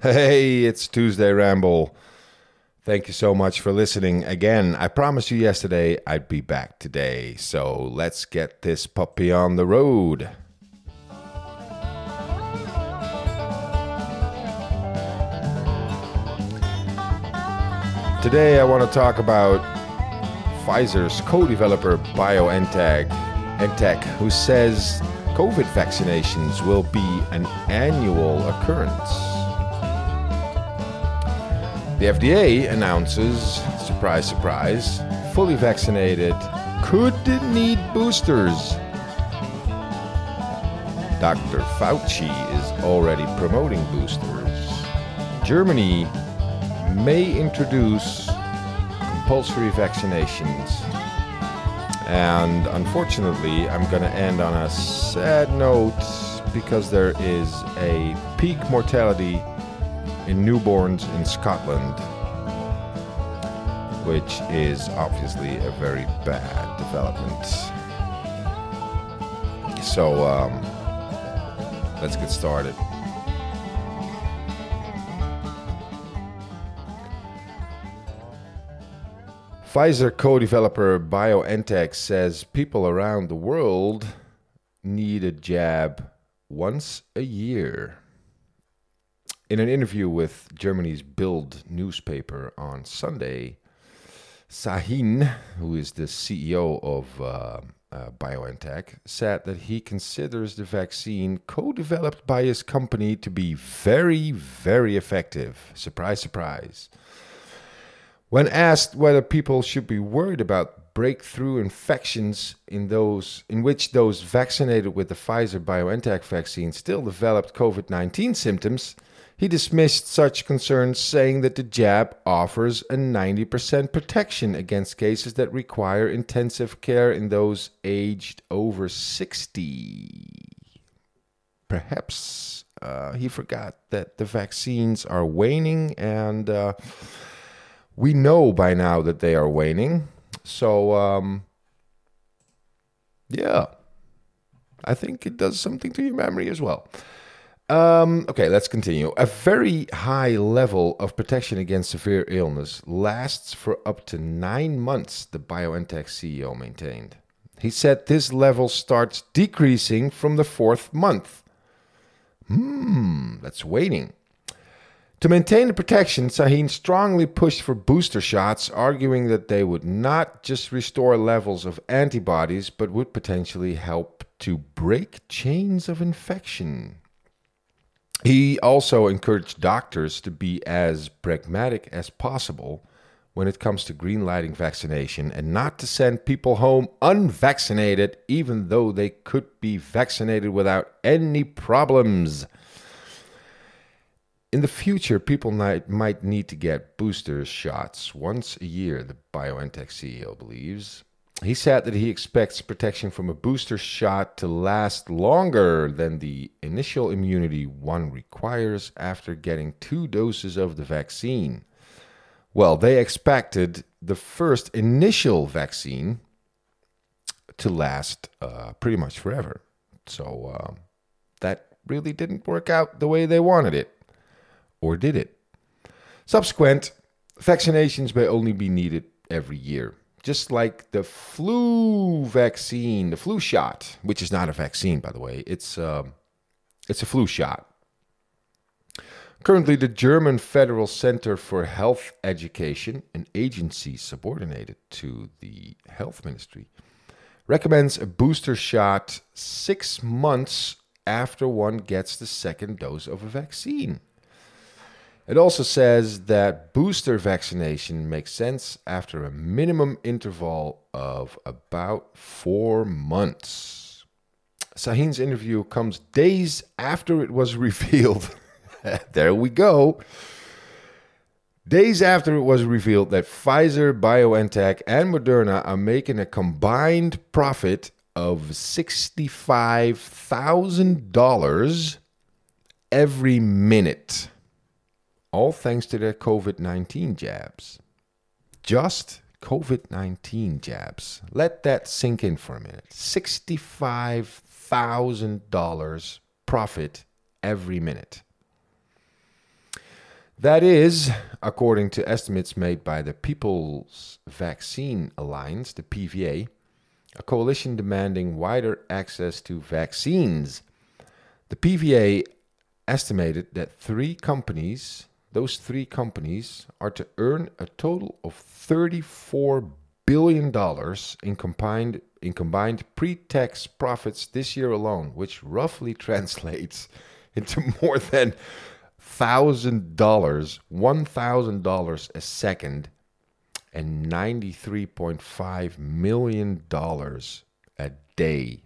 Hey, it's Tuesday Ramble. Thank you so much for listening. Again, I promised you yesterday I'd be back today. So let's get this puppy on the road. Today I want to talk about Pfizer's co-developer BioNTech, NTech, who says COVID vaccinations will be an annual occurrence. The FDA announces, surprise, surprise, fully vaccinated could need boosters. Dr. Fauci is already promoting boosters. Germany may introduce compulsory vaccinations. And unfortunately, I'm going to end on a sad note because there is a peak mortality in newborns in Scotland, which is obviously a very bad development. So um, let's get started. Pfizer co developer BioNTech says people around the world need a jab once a year. In an interview with Germany's Bild newspaper on Sunday, Sahin, who is the CEO of uh, uh, BioNTech, said that he considers the vaccine co developed by his company to be very, very effective. Surprise, surprise. When asked whether people should be worried about breakthrough infections in those in which those vaccinated with the Pfizer BioNTech vaccine still developed COVID-19 symptoms, he dismissed such concerns saying that the jab offers a 90% protection against cases that require intensive care in those aged over 60. Perhaps uh, he forgot that the vaccines are waning and uh, we know by now that they are waning. So, um, yeah, I think it does something to your memory as well. Um, okay, let's continue. A very high level of protection against severe illness lasts for up to nine months, the BioNTech CEO maintained. He said this level starts decreasing from the fourth month. Hmm, that's waiting. To maintain the protection, Sahin strongly pushed for booster shots, arguing that they would not just restore levels of antibodies, but would potentially help to break chains of infection. He also encouraged doctors to be as pragmatic as possible when it comes to greenlighting vaccination and not to send people home unvaccinated, even though they could be vaccinated without any problems. In the future, people might, might need to get booster shots once a year, the BioNTech CEO believes. He said that he expects protection from a booster shot to last longer than the initial immunity one requires after getting two doses of the vaccine. Well, they expected the first initial vaccine to last uh, pretty much forever. So uh, that really didn't work out the way they wanted it or did it? Subsequent vaccinations may only be needed every year. Just like the flu vaccine, the flu shot, which is not a vaccine, by the way, it's, uh, it's a flu shot. Currently, the German Federal Center for Health Education, an agency subordinated to the health ministry, recommends a booster shot six months after one gets the second dose of a vaccine. It also says that booster vaccination makes sense after a minimum interval of about four months. Sahin's interview comes days after it was revealed. there we go. Days after it was revealed that Pfizer, BioNTech, and Moderna are making a combined profit of $65,000 every minute all thanks to their COVID 19 jabs. Just COVID 19 jabs. Let that sink in for a minute. $65,000 profit every minute. That is, according to estimates made by the People's Vaccine Alliance, the PVA, a coalition demanding wider access to vaccines. The PVA estimated that three companies, those three companies, are to earn a total of $34 billion in combined, in combined pre tax profits this year alone, which roughly translates into more than $1,000, $1,000 a second, and $93.5 million a day.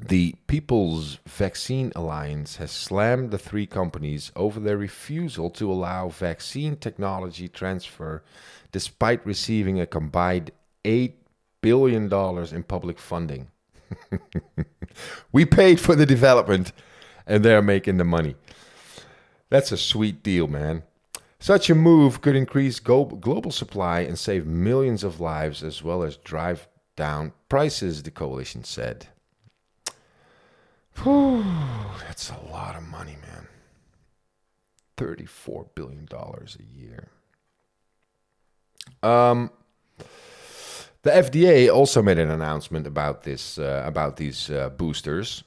The People's Vaccine Alliance has slammed the three companies over their refusal to allow vaccine technology transfer despite receiving a combined $8 billion in public funding. we paid for the development and they're making the money. That's a sweet deal, man. Such a move could increase global supply and save millions of lives as well as drive down prices, the coalition said. That's a lot of money, man. $34 billion a year. Um, the FDA also made an announcement about this, uh, about these uh, boosters,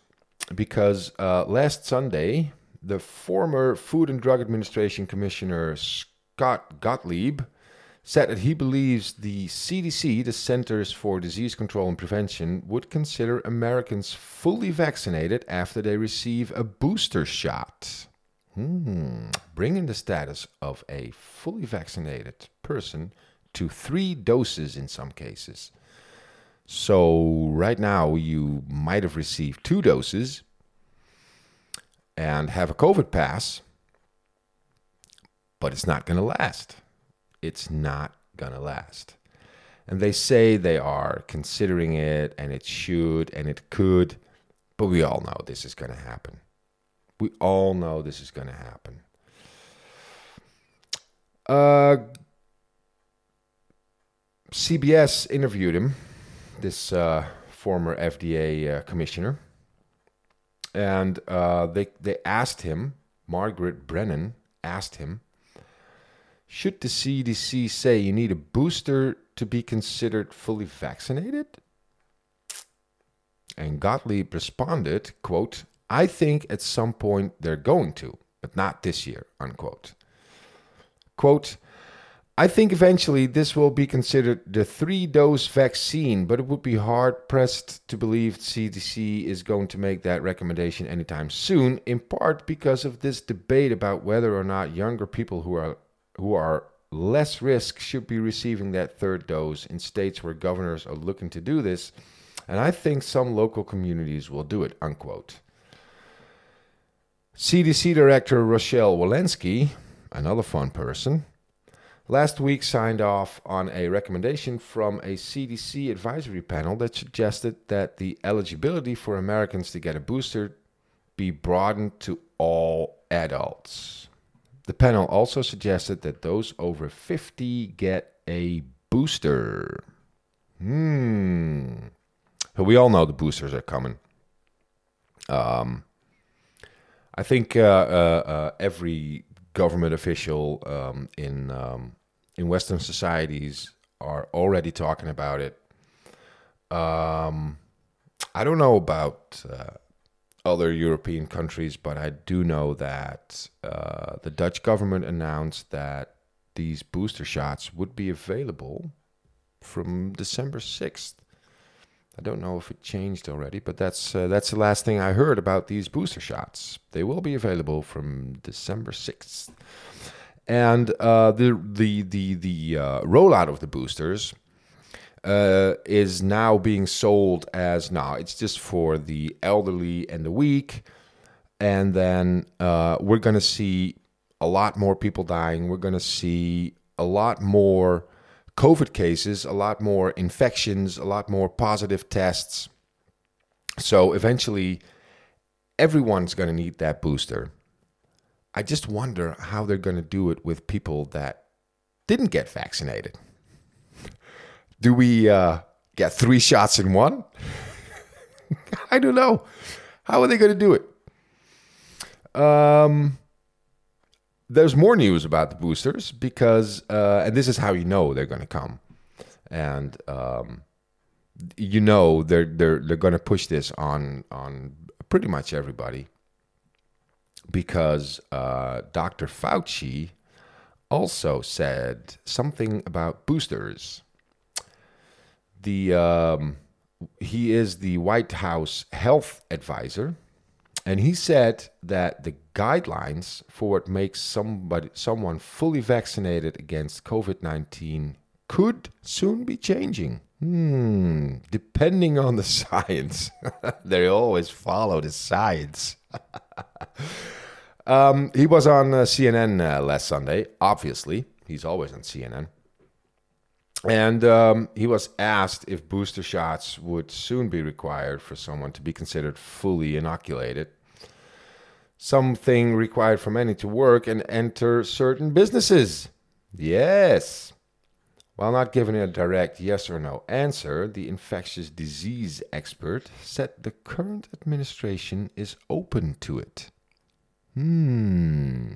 because uh, last Sunday the former Food and Drug Administration Commissioner Scott Gottlieb said that he believes the CDC, the Centers for Disease Control and Prevention, would consider Americans fully vaccinated after they receive a booster shot. Hmm. Bringing the status of a fully vaccinated person to three doses in some cases. So, right now, you might have received two doses and have a COVID pass, but it's not going to last. It's not going to last. And they say they are considering it and it should and it could, but we all know this is going to happen. We all know this is going to happen. Uh, CBS interviewed him, this uh, former FDA uh, commissioner, and uh, they they asked him. Margaret Brennan asked him, "Should the CDC say you need a booster to be considered fully vaccinated?" And Gottlieb responded, "Quote: I think at some point they're going to, but not this year." Unquote. Quote. I think eventually this will be considered the three dose vaccine, but it would be hard pressed to believe CDC is going to make that recommendation anytime soon, in part because of this debate about whether or not younger people who are who are less risk should be receiving that third dose in states where governors are looking to do this, and I think some local communities will do it, unquote. CDC Director Rochelle Walensky, another fun person, last week signed off on a recommendation from a CDC advisory panel that suggested that the eligibility for Americans to get a booster be broadened to all adults. The panel also suggested that those over 50 get a booster. Hmm. We all know the boosters are coming. Um, I think uh, uh, uh, every government official um, in um, in Western societies are already talking about it. Um, I don't know about uh, other European countries, but I do know that uh, the Dutch government announced that these booster shots would be available from December 6th. I don't know if it changed already, but that's uh, that's the last thing I heard about these booster shots. They will be available from December 6th and uh, the the the the uh, rollout of the boosters uh, is now being sold as now it's just for the elderly and the weak, and then uh, we're going to see a lot more people dying. We're going to see a lot more COVID cases, a lot more infections, a lot more positive tests. So eventually, everyone's going to need that booster. I just wonder how they're going to do it with people that didn't get vaccinated. Do we uh, get three shots in one? I don't know. How are they going to do it? Um, there's more news about the boosters because, uh, and this is how you know they're going to come, and um, you know they're they're they're going to push this on on pretty much everybody because uh, Dr. Fauci also said something about boosters. The um, he is the White House health advisor, and he said that the guidelines for what makes somebody someone fully vaccinated against COVID nineteen could soon be changing. Hmm, depending on the science. they always follow the science. um, he was on uh, CNN uh, last Sunday, obviously. He's always on CNN. And um, he was asked if booster shots would soon be required for someone to be considered fully inoculated. Something required for many to work and enter certain businesses. Yes. While not giving a direct yes or no answer, the infectious disease expert said the current administration is open to it. Hmm.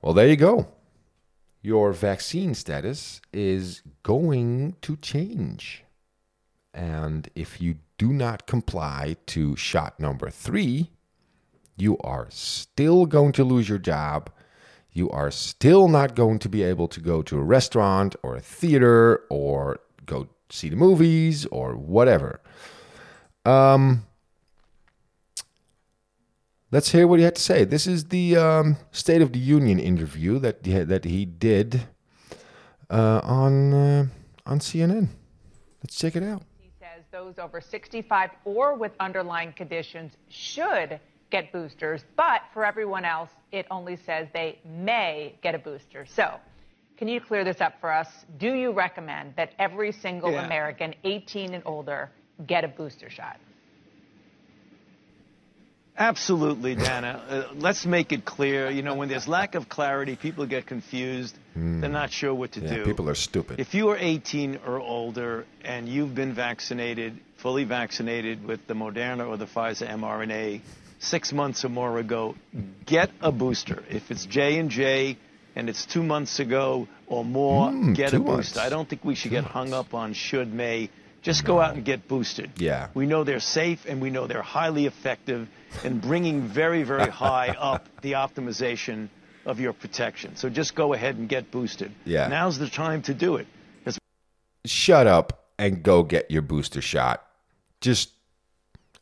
Well, there you go your vaccine status is going to change. And if you do not comply to shot number three, you are still going to lose your job. You are still not going to be able to go to a restaurant or a theater or go see the movies or whatever. Um, let's hear what he had to say. This is the um, State of the Union interview that he, that he did uh, on uh, on CNN. Let's check it out. He says those over 65 or with underlying conditions should get boosters, but for everyone else, it only says they may get a booster. So. Can you clear this up for us? Do you recommend that every single yeah. American 18 and older get a booster shot? Absolutely, Dana. Uh, let's make it clear. You know, when there's lack of clarity, people get confused. Mm. They're not sure what to yeah, do. People are stupid. If you are 18 or older and you've been vaccinated, fully vaccinated with the Moderna or the Pfizer mRNA six months or more ago, get a booster. If it's J and J and it's two months ago or more, mm, get a booster. Months. I don't think we should two get months. hung up on should, may. Just go out and get boosted. Yeah. We know they're safe and we know they're highly effective in bringing very, very high up the optimization of your protection. So just go ahead and get boosted. Yeah. Now's the time to do it. Shut up and go get your booster shot. Just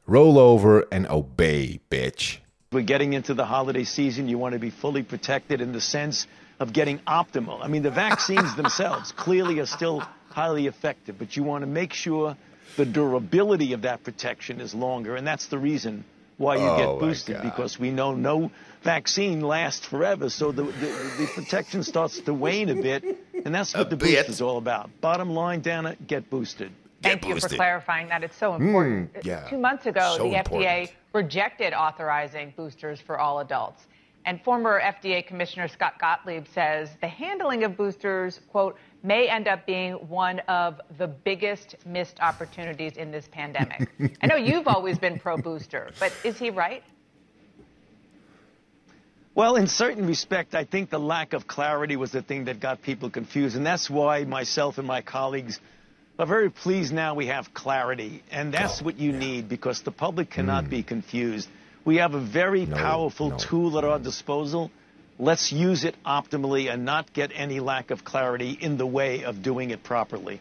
roll over and obey, bitch. We're getting into the holiday season. You want to be fully protected in the sense of getting optimal. I mean, the vaccines themselves clearly are still highly effective, but you want to make sure the durability of that protection is longer, and that's the reason why you oh get boosted because we know no vaccine lasts forever. So the, the, the, protection starts to wane a bit, and that's what a the boost is all about. Bottom line, Dana, get boosted. Thank get you for clarifying that. It's so important. Mm, yeah. Two months ago, so the important. FDA rejected authorizing boosters for all adults. And former FDA Commissioner Scott Gottlieb says the handling of boosters, quote, may end up being one of the biggest missed opportunities in this pandemic. I know you've always been pro booster, but is he right? Well, in certain respect, I think the lack of clarity was the thing that got people confused. And that's why myself and my colleagues are very pleased now we have clarity. And that's oh, what you yeah. need because the public cannot mm. be confused. We have a very no, powerful no. tool at our disposal. Let's use it optimally and not get any lack of clarity in the way of doing it properly.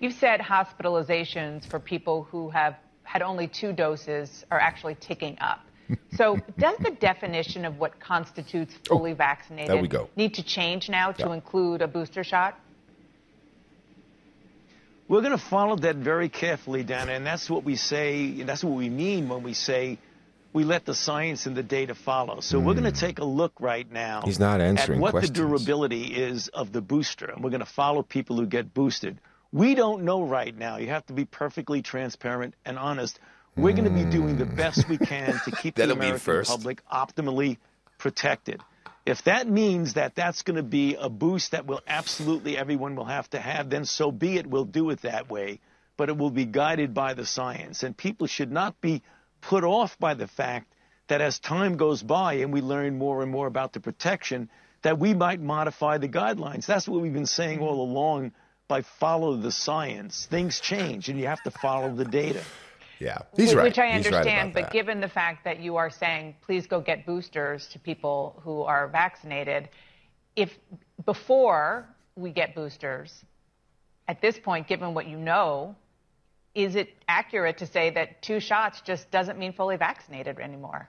You've said hospitalizations for people who have had only two doses are actually ticking up. So, does the definition of what constitutes oh, fully oh, vaccinated need to change now to yeah. include a booster shot? We're going to follow that very carefully, Dana, and that's what we say, that's what we mean when we say we let the science and the data follow. So mm. we're going to take a look right now He's not answering at what questions. the durability is of the booster, and we're going to follow people who get boosted. We don't know right now. You have to be perfectly transparent and honest. We're mm. going to be doing the best we can to keep the American public optimally protected. If that means that that's going to be a boost that will absolutely everyone will have to have, then so be it. We'll do it that way. But it will be guided by the science. And people should not be put off by the fact that as time goes by and we learn more and more about the protection, that we might modify the guidelines. That's what we've been saying all along by follow the science. Things change and you have to follow the data. Yeah, he's right. Which I He's right understand, but that. given the fact that you are saying, please go get boosters to people who are vaccinated, if before we get boosters, at this point, given what you know, is it accurate to say that two shots just doesn't mean fully vaccinated anymore?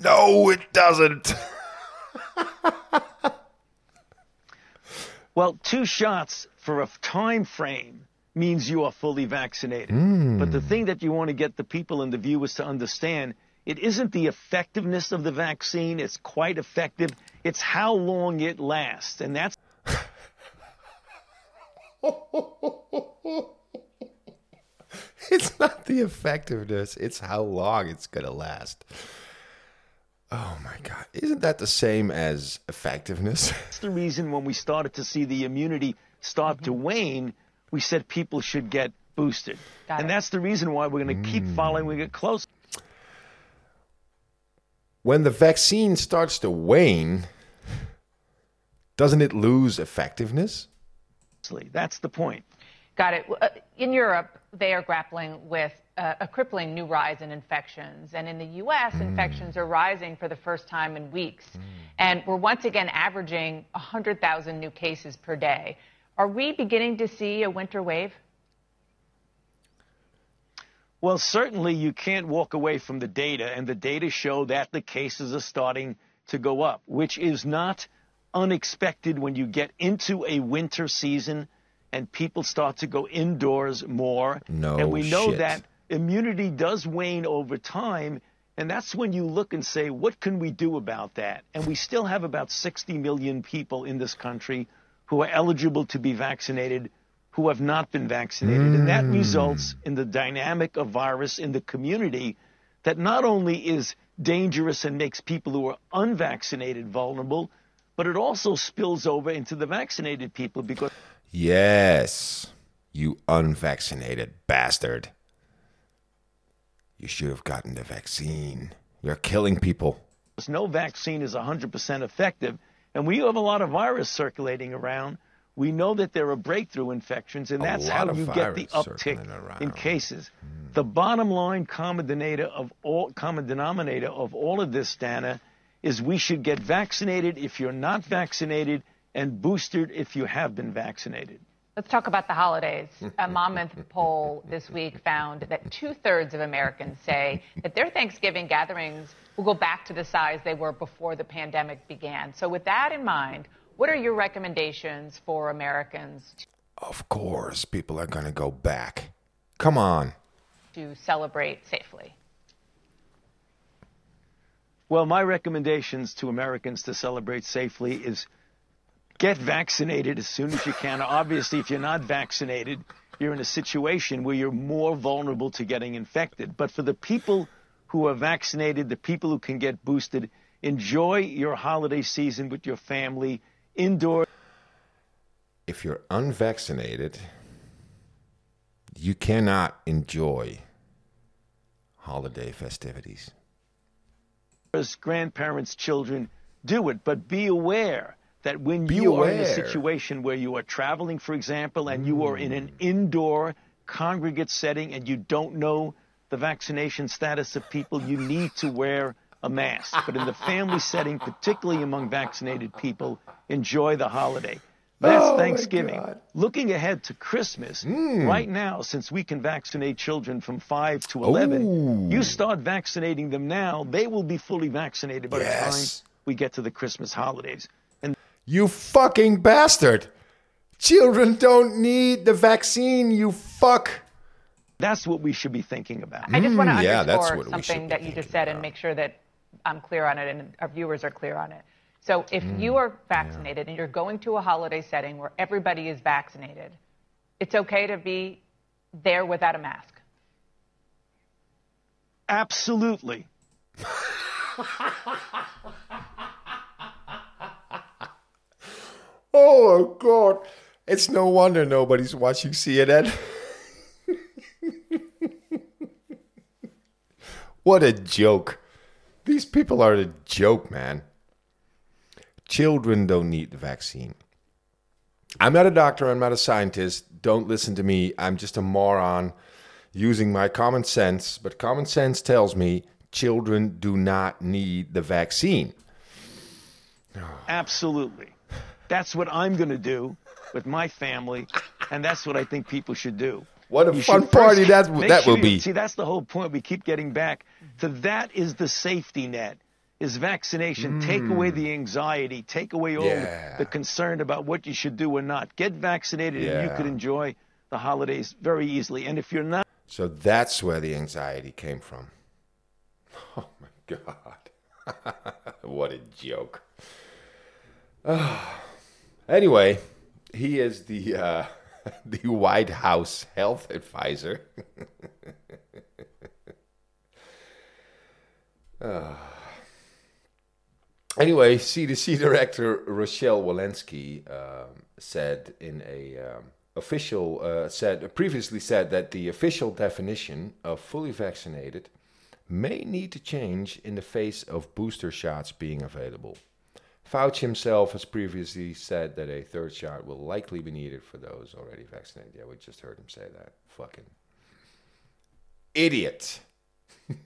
No, it doesn't. Well, two shots for a time frame means you are fully vaccinated. Hmm. But the thing that you want to get the people and the viewers to understand, it isn't the effectiveness of the vaccine. It's quite effective. It's how long it lasts. And that's It's not the effectiveness, it's how long it's going to last. Oh my God. Isn't that the same as effectiveness? That's the reason when we started to see the immunity start to wane, we said people should get boosted. Got and it. that's the reason why we're going to keep following it close. when the vaccine starts to wane, doesn't it lose effectiveness? That's the point. Got it. Uh, In Europe, they are grappling with uh, a crippling new rise in infections. And in the U.S., infections are rising for the first time in weeks. And we're once again averaging 100,000 new cases per day. Are we beginning to see a winter wave? Well, certainly you can't walk away from the data, and the data show that the cases are starting to go up, which is not unexpected when you get into a winter season and people start to go indoors more. No and we know shit. that immunity does wane over time, and that's when you look and say, what can we do about that? And we still have about 60 million people in this country who are eligible to be vaccinated who have not been vaccinated. And that hmm. results in the dynamic of virus in the community that not only is dangerous and makes people who are unvaccinated vulnerable, but it also spills over into the vaccinated people because Yes, you unvaccinated bastard. You should have gotten the vaccine. You're killing people. no vaccine is 100% effective. And we have a lot of virus circulating around. We know that there are breakthrough infections, and that's how you get the uptick in cases. Hmm. The bottom line common denominator of all common denominator of all of this, Dana, is we should get vaccinated if you're not vaccinated and boosted if you have been vaccinated. Let's talk about the holidays. A Monmouth poll this week found that two thirds of Americans say that their Thanksgiving gatherings will go back to the size they were before the pandemic began. So, with that in mind, what are your recommendations for Americans Of course, people are going to go back. Come on. to celebrate safely? Well, my recommendations to Americans to celebrate safely is get vaccinated as soon as you can. Obviously, if you're not vaccinated, you're in a situation where you're more vulnerable to getting infected. But for the people who are vaccinated, the people who can get boosted, enjoy your holiday season with your family indoors. If you're unvaccinated, you cannot enjoy holiday festivities. As grandparents, children, do it. But be aware that when Be you are in a situation where you are traveling, for example, and you are in an mm. indoor congregate setting and you don't know the vaccination status of people, you need to wear a mask. But in the family setting, particularly among vaccinated people, enjoy the holiday. That's Oh, Thanksgiving. Looking ahead to Christmas, mm. right now, since we can vaccinate children from 5 to 11, Ooh. you start vaccinating them now, they will be fully vaccinated by the time we get to the Christmas holidays. And You fucking bastard! Children don't need the vaccine, you fuck! that's what we should be thinking about. I just want to Mm, yeah, that's underscore what we should something be that you just thinking said and about. make sure that I'm clear on it and our viewers are clear on it. So if Mm, you are vaccinated and you're going to a holiday setting where everybody is vaccinated, it's okay to be there without a mask. Absolutely. Oh god. It's no wonder nobody's watching CNN. what a joke. These people are a joke, man. Children don't need the vaccine. I'm not a doctor, I'm not a scientist. Don't listen to me. I'm just a moron using my common sense. But common sense tells me children do not need the vaccine. Absolutely. That's what I'm going to do with my family, and that's what I think people should do. What a You fun party that that sure will you- be. See, that's the whole point. We keep getting back to that is the safety net. Is vaccination take away mm. the anxiety, take away all. Yeah. the concern about what you should do or not. Get vaccinated, and you Yeah. could enjoy the holidays very easily. And if you're not, So that's where the anxiety came from. Oh my god. what a joke. Ah. Anyway, he is the uh, the White House health advisor. Ah. Anyway, CDC Director Rochelle Walensky um, said in a um, official uh, said previously said that the official definition of fully vaccinated may need to change in the face of booster shots being available. Fauci himself has previously said that a third shot will likely be needed for those already vaccinated. Yeah, we just heard him say that. Fucking idiot.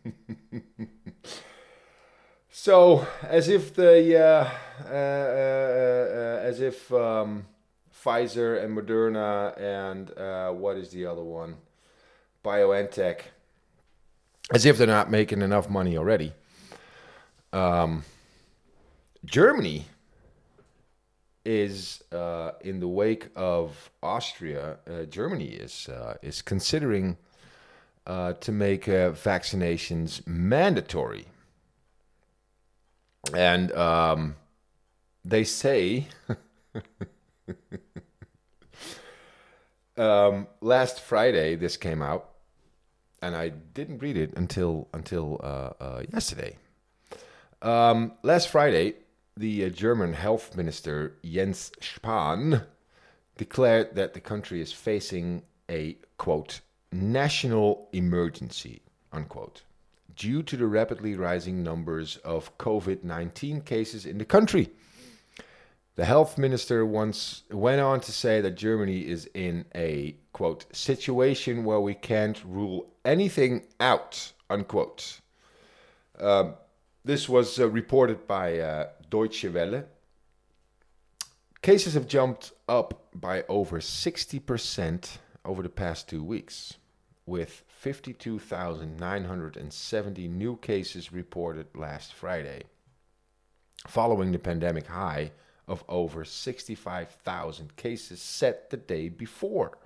So, as if the uh, uh, uh, uh, as if um, Pfizer and Moderna and uh, what is the other one, BioNTech, as if they're not making enough money already. Um, Germany is uh, in the wake of Austria. Uh, Germany is uh, is considering uh, to make uh, vaccinations mandatory and um, they say um, last Friday this came out, and I didn't read it until until uh, yesterday. Um, last Friday, the uh, German health minister Jens Spahn declared that the country is facing a quote national emergency unquote due to the rapidly rising numbers of COVID 19 cases in the country. The health minister once went on to say that Germany is in a quote situation where we can't rule anything out unquote. Um, this was uh, reported by uh, Deutsche Welle. Cases have jumped up by over 60% over the past two weeks, with 52,970 new cases reported last Friday, following the pandemic high of over 65,000 cases set the day before.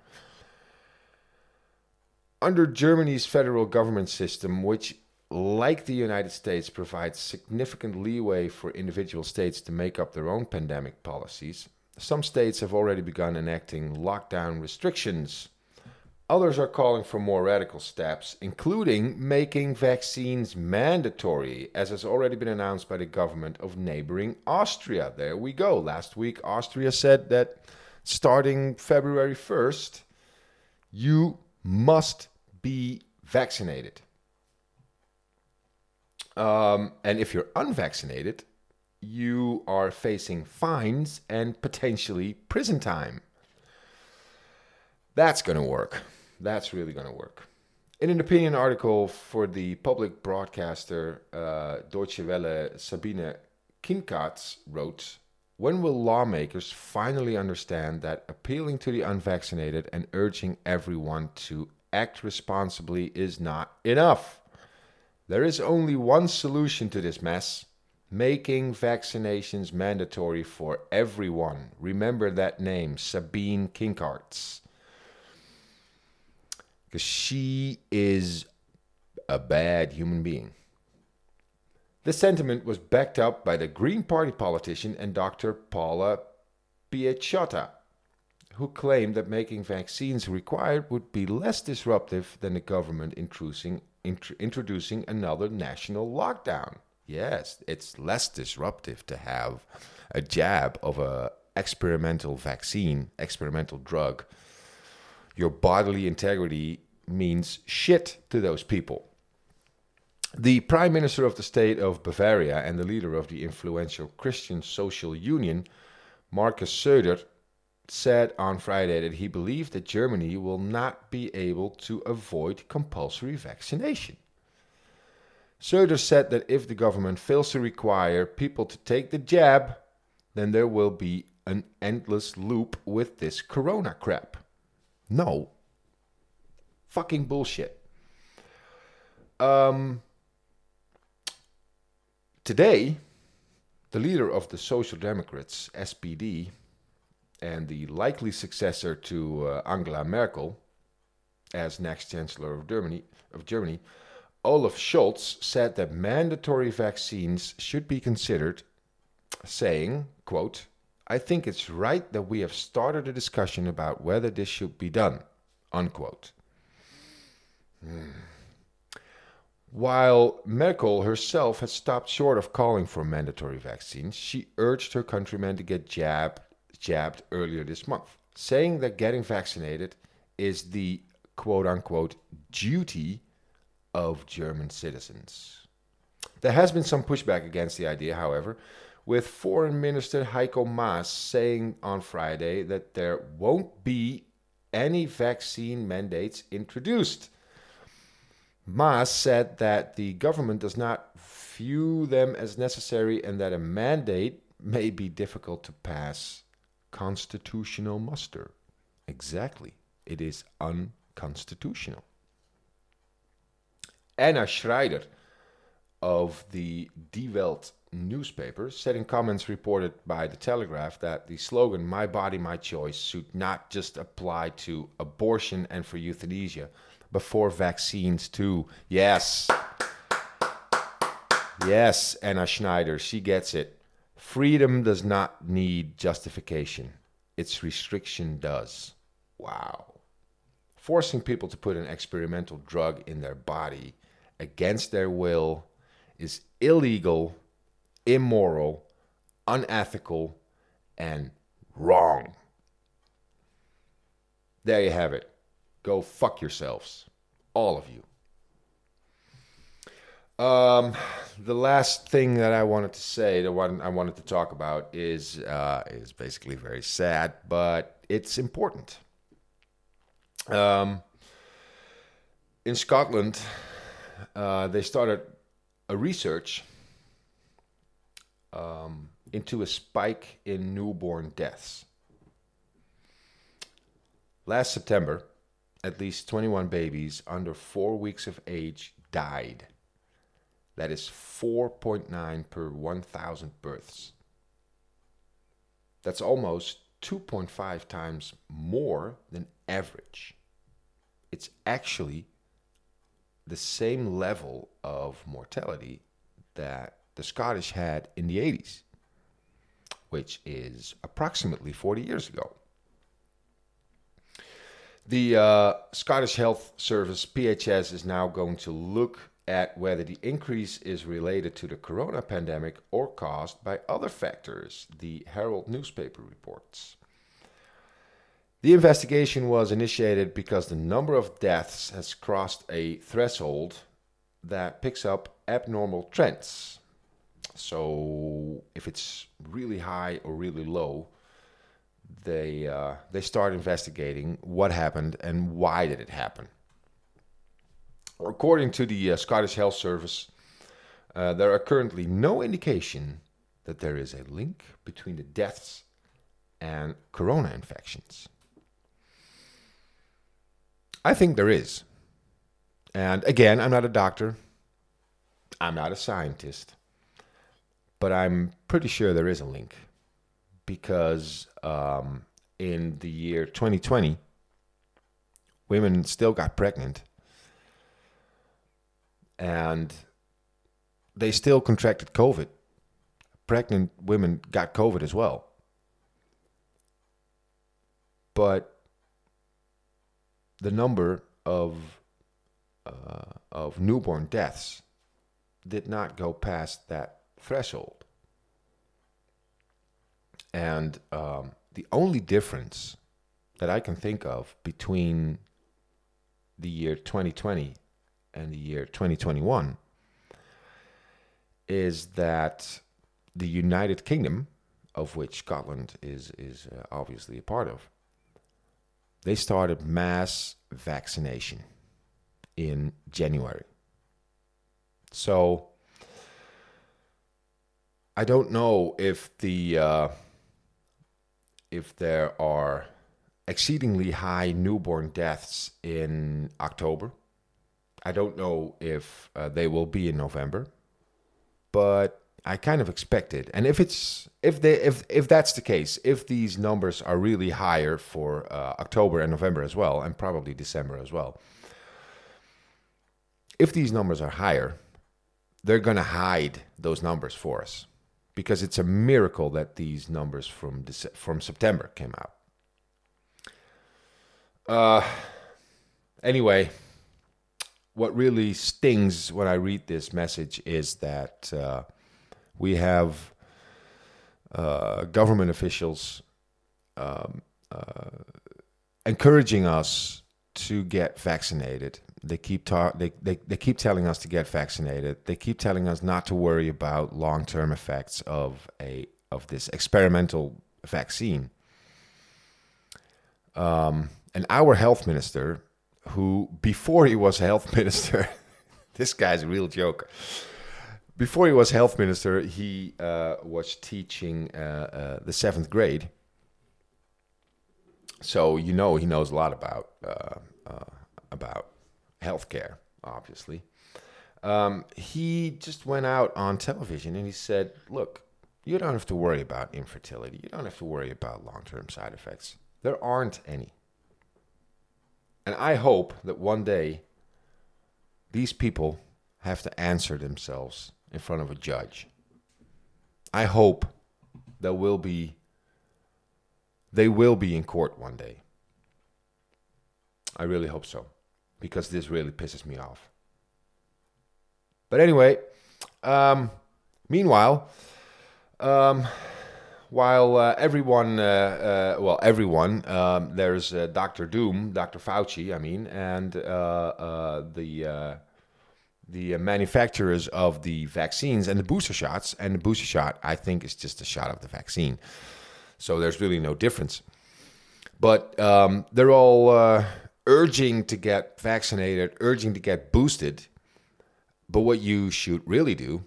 Under Germany's federal government system, which, like the United States, provides significant leeway for individual states to make up their own pandemic policies, some states have already begun enacting lockdown restrictions. Others are calling for more radical steps, including making vaccines mandatory, as has already been announced by the government of neighboring Austria. There we go. Last week, Austria said that starting February 1st, you must be vaccinated. Um, and if you're unvaccinated, you are facing fines and potentially prison time. That's going to work. That's really going to work. In an opinion article for the public broadcaster uh, Deutsche Welle, Sabine Kinkartz wrote, When will lawmakers finally understand that appealing to the unvaccinated and urging everyone to act responsibly is not enough? There is only one solution to this mess making vaccinations mandatory for everyone. Remember that name, Sabine Kinkartz. Because she is a bad human being. The sentiment was backed up by the Green Party politician and Dr. Paula Piechotta, who claimed that making vaccines required would be less disruptive than the government introducing, int- introducing another national lockdown. Yes, it's less disruptive to have a jab of a experimental vaccine, experimental drug. Your bodily integrity means shit to those people. The Prime Minister of the state of Bavaria and the leader of the influential Christian Social Union, Markus Söder, said on Friday that he believed that Germany will not be able to avoid compulsory vaccination. Söder said that if the government fails to require people to take the jab, then there will be an endless loop with this corona crap. No. Fucking bullshit. Um, today, the leader of the Social Democrats, SPD, and the likely successor to uh, Angela Merkel as next Chancellor of Germany, of Germany, Olaf Scholz said that mandatory vaccines should be considered, saying, quote, I think it's right that we have started a discussion about whether this should be done, unquote. Hmm. While Merkel herself has stopped short of calling for mandatory vaccines, she urged her countrymen to get jab, jabbed earlier this month, saying that getting vaccinated is the quote unquote duty of German citizens. There has been some pushback against the idea, however, with Foreign Minister Heiko Maas saying on Friday that there won't be any vaccine mandates introduced. Maas said that the government does not view them as necessary and that a mandate may be difficult to pass constitutional muster. Exactly. It is unconstitutional. Anna Schneider of the Die Welt newspaper said in comments reported by The Telegraph that the slogan, My Body, My Choice, should not just apply to abortion and for euthanasia, but for vaccines too. Yes. Yes, Anna Schneider, she gets it. Freedom does not need justification, its restriction does. Wow. Forcing people to put an experimental drug in their body against their will is illegal, immoral, unethical, and wrong. There you have it. Go fuck yourselves. All of you. Um, the last thing that I wanted to say, the one I wanted to talk about, is uh, is basically very sad, but it's important. Um, in Scotland, uh, they started a research um, into a spike in newborn deaths. Last September, at least 21 babies under four weeks of age died. That is 4.9 per 1,000 births. That's almost 2.5 times more than average. It's actually the same level of mortality that the Scottish had in the 80s, which is approximately 40 years ago. The uh, Scottish Health Service, PHS, is now going to look at whether the increase is related to the corona pandemic or caused by other factors, the Herald newspaper reports. The investigation was initiated because the number of deaths has crossed a threshold that picks up abnormal trends. So, if it's really high or really low, they uh, they start investigating what happened and why did it happen. According to the uh, Scottish Health Service, uh, there are currently no indication that there is a link between the deaths and corona infections. I think there is. And again, I'm not a doctor, I'm not a scientist, but I'm pretty sure there is a link because um, in the year 2020, women still got pregnant and they still contracted COVID. Pregnant women got COVID as well. But the number of uh, of newborn deaths did not go past that threshold. And um, the only difference that I can think of between the year 2020 and the year 2021 is that the United Kingdom, of which Scotland is is uh, obviously a part of, they started mass vaccination in January. So I don't know if the uh, if there are exceedingly high newborn deaths in October. I don't know if uh, they will be in November, but I kind of expect it. And if it's if they if if that's the case, if these numbers are really higher for uh, October and November as well, and probably December as well, if these numbers are higher, they're going to hide those numbers for us because it's a miracle that these numbers from Dece- from September came out. Uh, anyway, what really stings when I read this message is that uh, we have uh, government officials um, uh, encouraging us to get vaccinated. They keep ta- they, they, they keep telling us to get vaccinated. They keep telling us not to worry about long term effects of a of this experimental vaccine. Um, and our health minister, who before he was health minister, this guy's a real joker. Before he was health minister, he uh, was teaching uh, uh, the seventh grade. So you know he knows a lot about uh, uh, about healthcare, obviously. Um, he just went out on television and he said, "Look, you don't have to worry about infertility. You don't have to worry about long-term side effects. There aren't any." And I hope that one day these people have to answer themselves in front of a judge. I hope there will be they will be in court one day. I really hope so because this really pisses me off. But anyway, um, meanwhile, um, while uh, everyone, uh, uh, well, everyone, um, there's uh, Dr. Doom, Dr. Fauci, I mean, and uh, uh, the the manufacturers of the vaccines and the booster shots. And the booster shot, I think, is just a shot of the vaccine. So there's really no difference. But um, they're all urging to get vaccinated, urging to get boosted. But what you should really do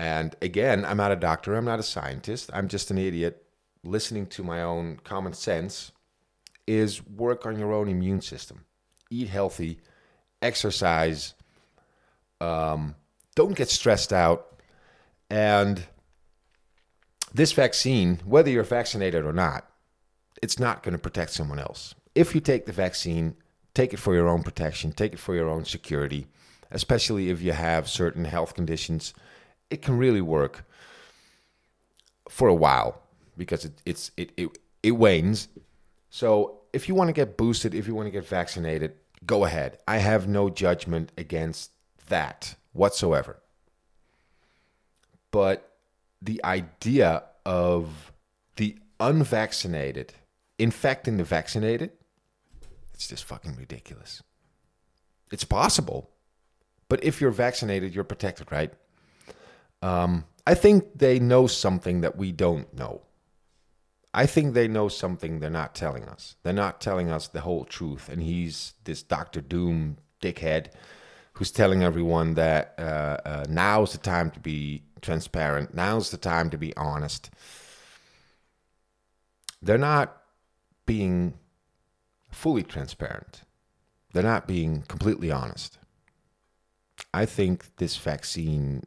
and again, I'm not a doctor, I'm not a scientist, I'm just an idiot listening to my own common sense is work on your own immune system. Eat healthy, exercise, um, don't get stressed out. And this vaccine, whether you're vaccinated or not, it's not going to protect someone else. If you take the vaccine, take it for your own protection, take it for your own security, especially if you have certain health conditions it can really work for a while because it, it's it, it it wanes. So if you want to get boosted, if you want to get vaccinated, go ahead. I have no judgment against that whatsoever. But the idea of the unvaccinated infecting the vaccinated, it's just fucking ridiculous. It's possible. But if you're vaccinated, you're protected, right? Um, I think they know something that we don't know. I think they know something they're not telling us. They're not telling us the whole truth. And he's this Doctor Doom dickhead who's telling everyone that uh, uh, now's the time to be transparent. Now's the time to be honest. They're not being fully transparent. They're not being completely honest. I think this vaccine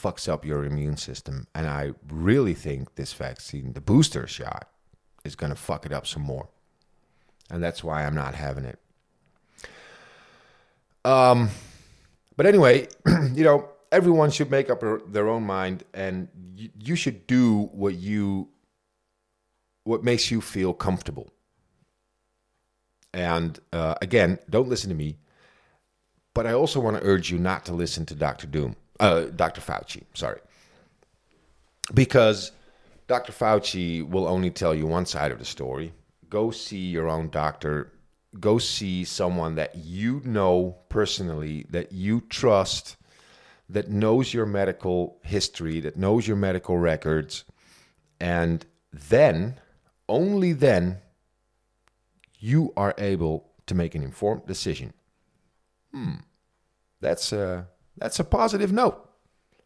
fucks up your immune system. And I really think this vaccine, the booster shot, is going to fuck it up some more. And that's why I'm not having it. Um, but anyway, you know, everyone should make up their own mind, and you, you should do what you what makes you feel comfortable. And uh, again, don't listen to me. But I also want to urge you not to listen to Dr. Doom uh, Dr. Fauci, sorry. Because Dr. Fauci will only tell you one side of the story. Go see your own doctor. Go see someone that you know personally, that you trust, that knows your medical history, that knows your medical records, and then, only then, you are able to make an informed decision. Hmm, that's a that's a positive note.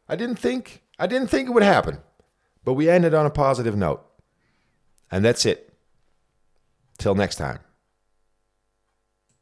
I didn't think I didn't think it would happen, but we ended on a positive note, and that's it. Till next time.